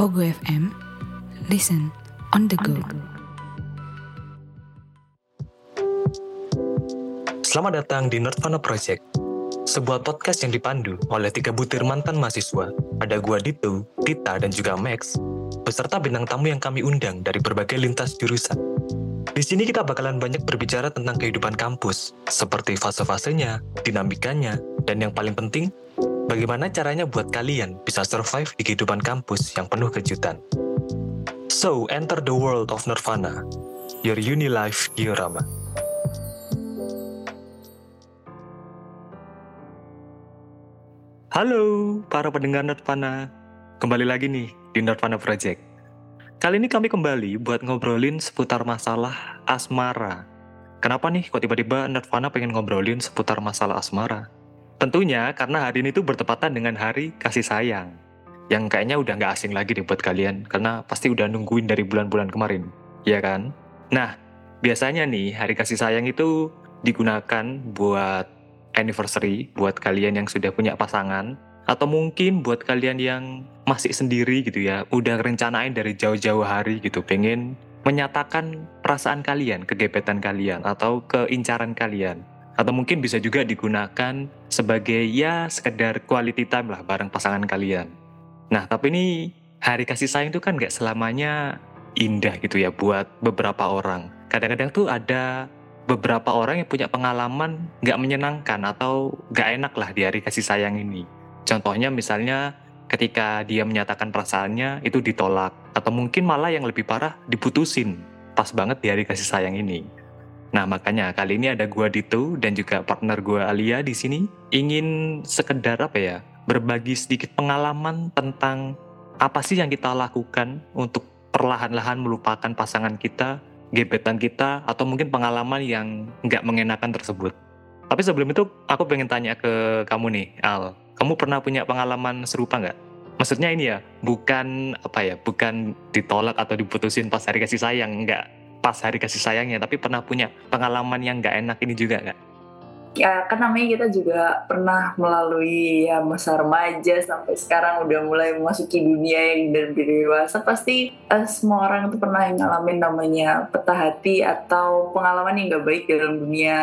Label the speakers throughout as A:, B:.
A: Pogo FM, listen on the go.
B: Selamat datang di Nerdvana Project, sebuah podcast yang dipandu oleh tiga butir mantan mahasiswa. Ada gua Dito, Tita, dan juga Max, beserta bintang tamu yang kami undang dari berbagai lintas jurusan. Di sini kita bakalan banyak berbicara tentang kehidupan kampus, seperti fase-fasenya, dinamikanya, dan yang paling penting, bagaimana caranya buat kalian bisa survive di kehidupan kampus yang penuh kejutan. So, enter the world of Nirvana, your uni life diorama. Halo para pendengar Nerdvana, kembali lagi nih di Nerdvana Project. Kali ini kami kembali buat ngobrolin seputar masalah asmara. Kenapa nih kok tiba-tiba Nerdvana pengen ngobrolin seputar masalah asmara? Tentunya karena hari ini tuh bertepatan dengan hari kasih sayang. Yang kayaknya udah nggak asing lagi nih buat kalian, karena pasti udah nungguin dari bulan-bulan kemarin, ya kan? Nah, biasanya nih hari kasih sayang itu digunakan buat anniversary buat kalian yang sudah punya pasangan atau mungkin buat kalian yang masih sendiri gitu ya udah rencanain dari jauh-jauh hari gitu pengen menyatakan perasaan kalian kegebetan kalian atau keincaran kalian atau mungkin bisa juga digunakan sebagai ya sekedar quality time lah bareng pasangan kalian nah tapi ini hari kasih sayang itu kan gak selamanya indah gitu ya buat beberapa orang kadang-kadang tuh ada beberapa orang yang punya pengalaman nggak menyenangkan atau nggak enak lah di hari kasih sayang ini. Contohnya misalnya ketika dia menyatakan perasaannya itu ditolak atau mungkin malah yang lebih parah diputusin pas banget di hari kasih sayang ini. Nah makanya kali ini ada gua Dito dan juga partner gua Alia di sini ingin sekedar apa ya berbagi sedikit pengalaman tentang apa sih yang kita lakukan untuk perlahan-lahan melupakan pasangan kita gebetan kita atau mungkin pengalaman yang nggak mengenakan tersebut. Tapi sebelum itu aku pengen tanya ke kamu nih, Al. Kamu pernah punya pengalaman serupa nggak? Maksudnya ini ya, bukan apa ya, bukan ditolak atau diputusin pas hari kasih sayang, nggak pas hari kasih sayangnya, tapi pernah punya pengalaman yang nggak enak ini juga nggak?
C: ya kan namanya kita juga pernah melalui ya masa remaja sampai sekarang udah mulai memasuki dunia yang dan dewasa. Pasti uh, semua orang itu pernah ngalamin namanya petah hati atau pengalaman yang gak baik dalam dunia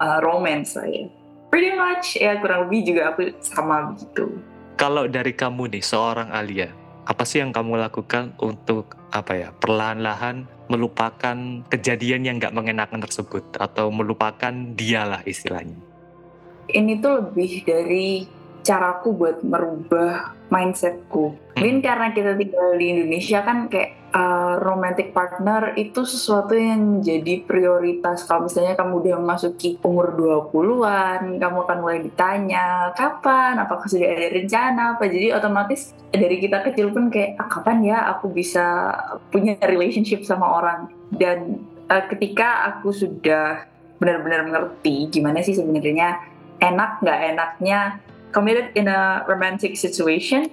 C: uh, romance lah ya. Pretty much ya kurang lebih juga aku sama gitu.
B: Kalau dari kamu nih seorang Alia apa sih yang kamu lakukan untuk apa ya perlahan-lahan melupakan kejadian yang nggak mengenakan tersebut atau melupakan dialah istilahnya?
C: Ini tuh lebih dari caraku buat merubah mindsetku. Mungkin hmm. karena kita tinggal di Indonesia kan kayak uh, romantic partner itu sesuatu yang jadi prioritas. Kalau misalnya kamu udah memasuki umur 20-an, kamu akan mulai ditanya kapan, apakah sudah ada rencana apa. Jadi otomatis dari kita kecil pun kayak ah, kapan ya aku bisa punya relationship sama orang. Dan uh, ketika aku sudah benar-benar mengerti gimana sih sebenarnya enak nggak enaknya committed in a romantic situation.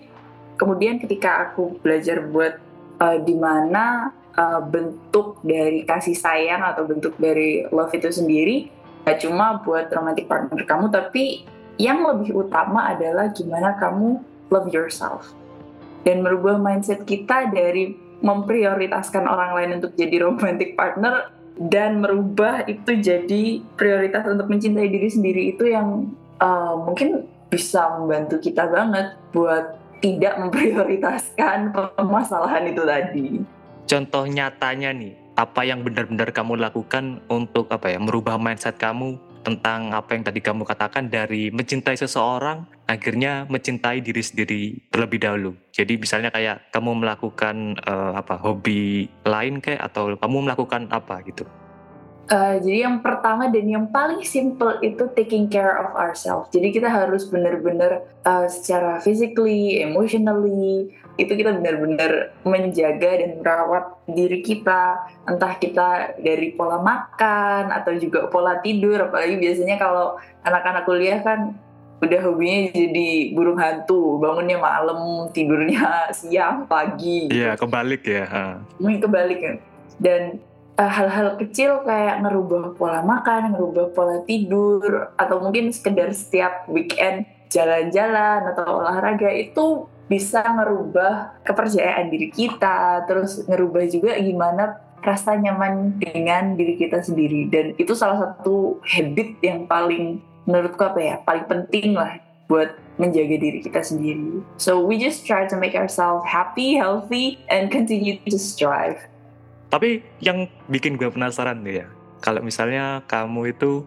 C: Kemudian ketika aku belajar buat uh, di mana uh, bentuk dari kasih sayang atau bentuk dari love itu sendiri gak cuma buat romantic partner kamu, tapi yang lebih utama adalah gimana kamu love yourself. Dan merubah mindset kita dari memprioritaskan orang lain untuk jadi romantic partner dan merubah itu jadi prioritas untuk mencintai diri sendiri itu yang uh, mungkin bisa membantu kita banget buat tidak memprioritaskan permasalahan itu tadi.
B: Contoh nyatanya nih, apa yang benar-benar kamu lakukan untuk apa ya merubah mindset kamu tentang apa yang tadi kamu katakan dari mencintai seseorang akhirnya mencintai diri sendiri terlebih dahulu. Jadi misalnya kayak kamu melakukan uh, apa hobi lain kayak atau kamu melakukan apa gitu.
C: Uh, jadi yang pertama dan yang paling simple itu taking care of ourselves. Jadi kita harus benar-benar uh, secara physically, emotionally itu kita benar-benar menjaga dan merawat diri kita. Entah kita dari pola makan atau juga pola tidur. Apalagi biasanya kalau anak-anak kuliah kan udah hobinya jadi burung hantu, bangunnya malam, tidurnya siang, pagi.
B: Iya, kebalik ya.
C: Mungkin kebalik ya. Dan hal-hal kecil kayak ngerubah pola makan, ngerubah pola tidur, atau mungkin sekedar setiap weekend jalan-jalan atau olahraga itu bisa ngerubah kepercayaan diri kita, terus ngerubah juga gimana rasa nyaman dengan diri kita sendiri. Dan itu salah satu habit yang paling menurutku apa ya, paling penting lah buat menjaga diri kita sendiri. So we just try to make ourselves happy, healthy, and continue to strive.
B: Tapi yang bikin gue penasaran nih ya, kalau misalnya kamu itu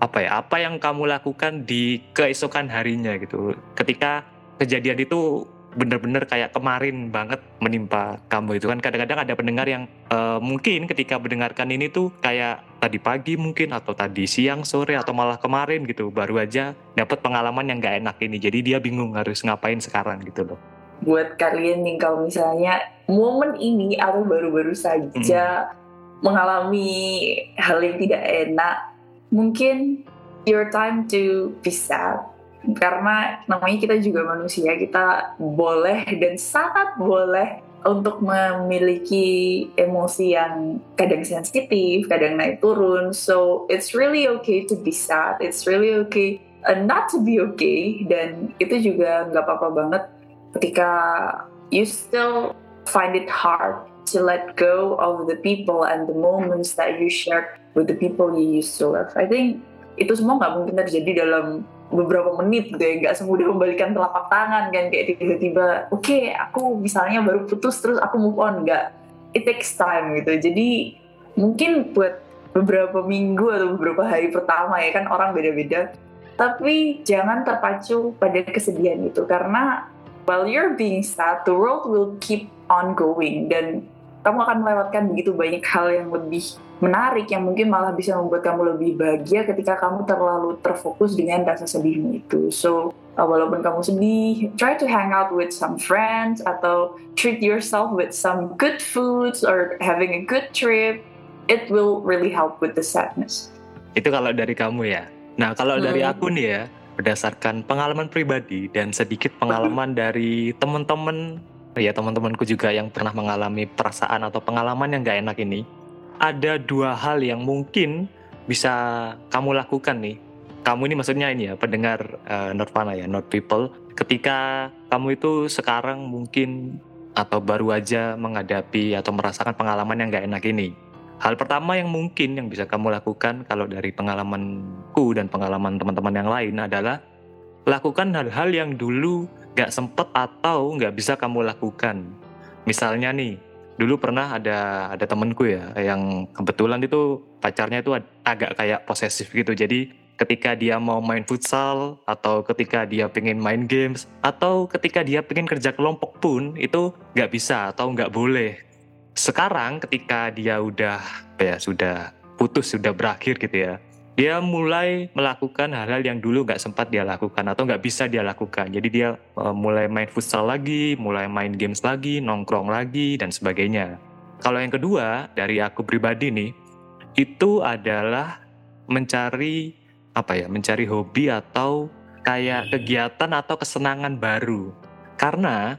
B: apa ya, apa yang kamu lakukan di keesokan harinya gitu, ketika kejadian itu benar-benar kayak kemarin banget menimpa kamu itu. Kan kadang-kadang ada pendengar yang uh, mungkin ketika mendengarkan ini tuh kayak tadi pagi mungkin atau tadi siang sore atau malah kemarin gitu baru aja dapat pengalaman yang gak enak ini. Jadi dia bingung harus ngapain sekarang gitu loh
C: buat kalian nih kalau misalnya momen ini atau baru-baru saja hmm. mengalami hal yang tidak enak mungkin your time to be sad karena namanya kita juga manusia kita boleh dan sangat boleh untuk memiliki emosi yang kadang sensitif, kadang naik turun. So it's really okay to be sad. It's really okay uh, not to be okay. Dan itu juga nggak apa-apa banget ketika you still find it hard to let go of the people and the moments that you shared with the people you used to love. I think itu semua nggak mungkin terjadi dalam beberapa menit gitu ya. Nggak semudah membalikan telapak tangan kan kayak tiba-tiba oke okay, aku misalnya baru putus terus aku move on. Nggak. It takes time gitu. Jadi mungkin buat beberapa minggu atau beberapa hari pertama ya kan orang beda-beda. Tapi jangan terpacu pada kesedihan itu karena while you're being sad the world will keep on going dan kamu akan melewatkan begitu banyak hal yang lebih menarik yang mungkin malah bisa membuat kamu lebih bahagia ketika kamu terlalu terfokus dengan rasa sedihmu itu. So, uh, walaupun kamu sedih, try to hang out with some friends atau treat yourself with some good foods or having a good trip. It will really help with the sadness.
B: Itu kalau dari kamu ya. Nah, kalau hmm. dari aku nih ya, berdasarkan pengalaman pribadi dan sedikit pengalaman dari teman-teman ya teman-temanku juga yang pernah mengalami perasaan atau pengalaman yang gak enak ini ada dua hal yang mungkin bisa kamu lakukan nih. Kamu ini maksudnya ini ya, pendengar uh, Nirvana ya, not people. Ketika kamu itu sekarang mungkin atau baru aja menghadapi atau merasakan pengalaman yang gak enak ini. Hal pertama yang mungkin yang bisa kamu lakukan kalau dari pengalamanku dan pengalaman teman-teman yang lain adalah lakukan hal-hal yang dulu gak sempet atau gak bisa kamu lakukan. Misalnya nih, dulu pernah ada ada temenku ya yang kebetulan itu pacarnya itu agak kayak posesif gitu jadi ketika dia mau main futsal atau ketika dia pengen main games atau ketika dia pengen kerja kelompok pun itu nggak bisa atau nggak boleh sekarang ketika dia udah ya sudah putus sudah berakhir gitu ya dia mulai melakukan hal-hal yang dulu nggak sempat dia lakukan atau nggak bisa dia lakukan. Jadi dia uh, mulai main futsal lagi, mulai main games lagi, nongkrong lagi dan sebagainya. Kalau yang kedua dari aku pribadi nih, itu adalah mencari apa ya, mencari hobi atau kayak kegiatan atau kesenangan baru. Karena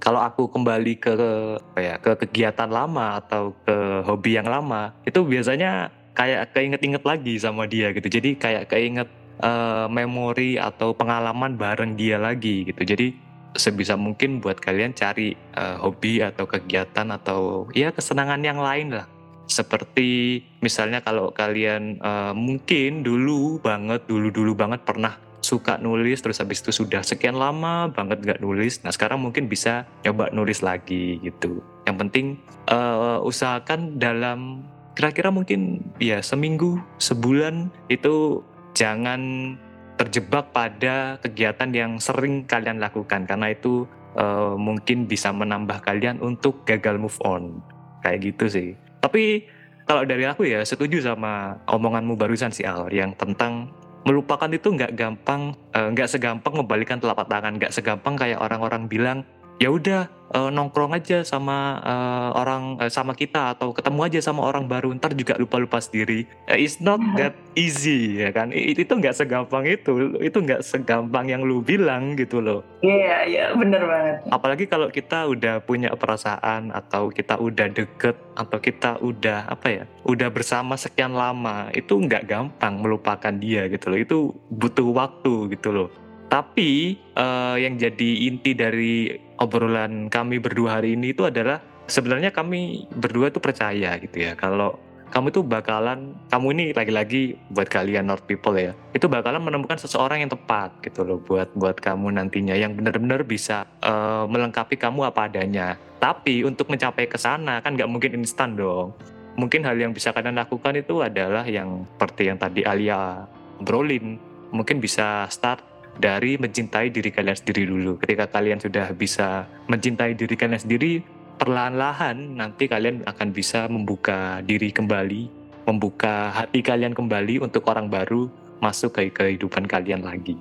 B: kalau aku kembali ke apa ya, ke kegiatan lama atau ke hobi yang lama, itu biasanya kayak keinget-inget lagi sama dia gitu. Jadi kayak keinget uh, memori atau pengalaman bareng dia lagi gitu. Jadi sebisa mungkin buat kalian cari uh, hobi atau kegiatan atau ya kesenangan yang lain lah. Seperti misalnya kalau kalian uh, mungkin dulu banget, dulu-dulu banget pernah suka nulis terus habis itu sudah sekian lama banget gak nulis. Nah sekarang mungkin bisa coba nulis lagi gitu. Yang penting uh, usahakan dalam kira-kira mungkin ya seminggu, sebulan itu jangan terjebak pada kegiatan yang sering kalian lakukan karena itu uh, mungkin bisa menambah kalian untuk gagal move on kayak gitu sih. Tapi kalau dari aku ya setuju sama omonganmu barusan sih Al yang tentang melupakan itu nggak gampang, eh, nggak uh, segampang membalikan telapak tangan, nggak segampang kayak orang-orang bilang ya udah uh, nongkrong aja sama uh, orang uh, sama kita atau ketemu aja sama orang baru ntar juga lupa lupa sendiri. Uh, it's not iya. that easy ya kan? It, itu nggak segampang itu itu nggak segampang yang lu bilang gitu loh.
C: Iya yeah, iya yeah, bener banget.
B: Apalagi kalau kita udah punya perasaan atau kita udah deket atau kita udah apa ya udah bersama sekian lama itu nggak gampang melupakan dia gitu loh. Itu butuh waktu gitu loh Tapi uh, yang jadi inti dari obrolan kami berdua hari ini itu adalah sebenarnya kami berdua tuh percaya gitu ya. Kalau kamu tuh bakalan kamu ini lagi-lagi buat kalian North people ya itu bakalan menemukan seseorang yang tepat gitu loh buat buat kamu nantinya yang benar-benar bisa uh, melengkapi kamu apa adanya. Tapi untuk mencapai ke sana kan nggak mungkin instan dong. Mungkin hal yang bisa kalian lakukan itu adalah yang seperti yang tadi Alia brolin mungkin bisa start dari mencintai diri kalian sendiri dulu ketika kalian sudah bisa mencintai diri kalian sendiri perlahan-lahan nanti kalian akan bisa membuka diri kembali, membuka hati kalian kembali untuk orang baru masuk ke kehidupan kalian lagi.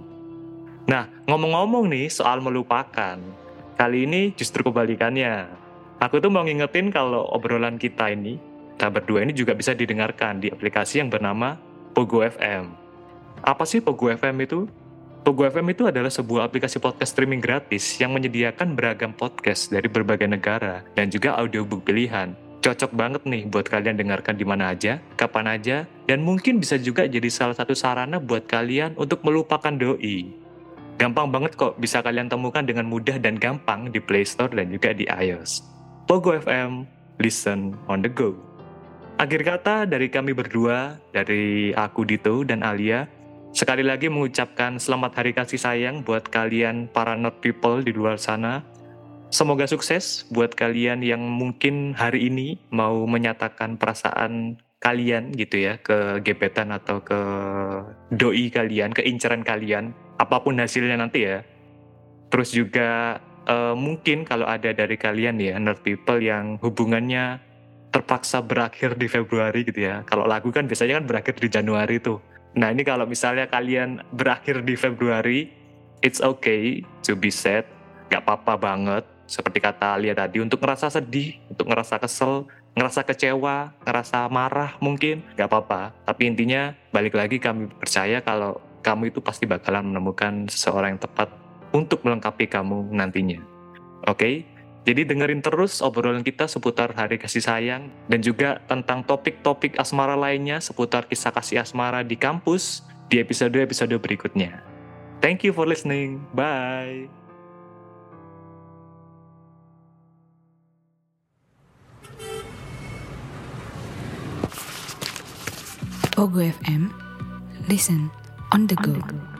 B: Nah, ngomong-ngomong nih soal melupakan, kali ini justru kebalikannya. Aku tuh mau ngingetin kalau obrolan kita ini, kita berdua ini juga bisa didengarkan di aplikasi yang bernama Pogo FM. Apa sih Pogo FM itu? Pogo FM itu adalah sebuah aplikasi podcast streaming gratis yang menyediakan beragam podcast dari berbagai negara dan juga audiobook pilihan. Cocok banget nih buat kalian dengarkan di mana aja, kapan aja, dan mungkin bisa juga jadi salah satu sarana buat kalian untuk melupakan doi. Gampang banget kok bisa kalian temukan dengan mudah dan gampang di Play Store dan juga di iOS. Pogo FM, listen on the go. Akhir kata dari kami berdua, dari aku Dito dan Alia, Sekali lagi mengucapkan selamat hari kasih sayang buat kalian para not people di luar sana. Semoga sukses buat kalian yang mungkin hari ini mau menyatakan perasaan kalian gitu ya ke gebetan atau ke doi kalian, ke inceran kalian, apa pun hasilnya nanti ya. Terus juga uh, mungkin kalau ada dari kalian ya not people yang hubungannya terpaksa berakhir di Februari gitu ya. Kalau lagu kan biasanya kan berakhir di Januari tuh. Nah ini kalau misalnya kalian berakhir di Februari, it's okay to be sad, gak apa-apa banget. Seperti kata Alia tadi, untuk ngerasa sedih, untuk ngerasa kesel, ngerasa kecewa, ngerasa marah mungkin, gak apa-apa. Tapi intinya balik lagi kami percaya kalau kamu itu pasti bakalan menemukan seseorang yang tepat untuk melengkapi kamu nantinya. Oke? Okay? Jadi dengerin terus obrolan kita seputar hari kasih sayang dan juga tentang topik-topik asmara lainnya seputar kisah kasih asmara di kampus di episode-episode berikutnya. Thank you for listening. Bye.
A: Ogo FM. Listen on the go. On the go.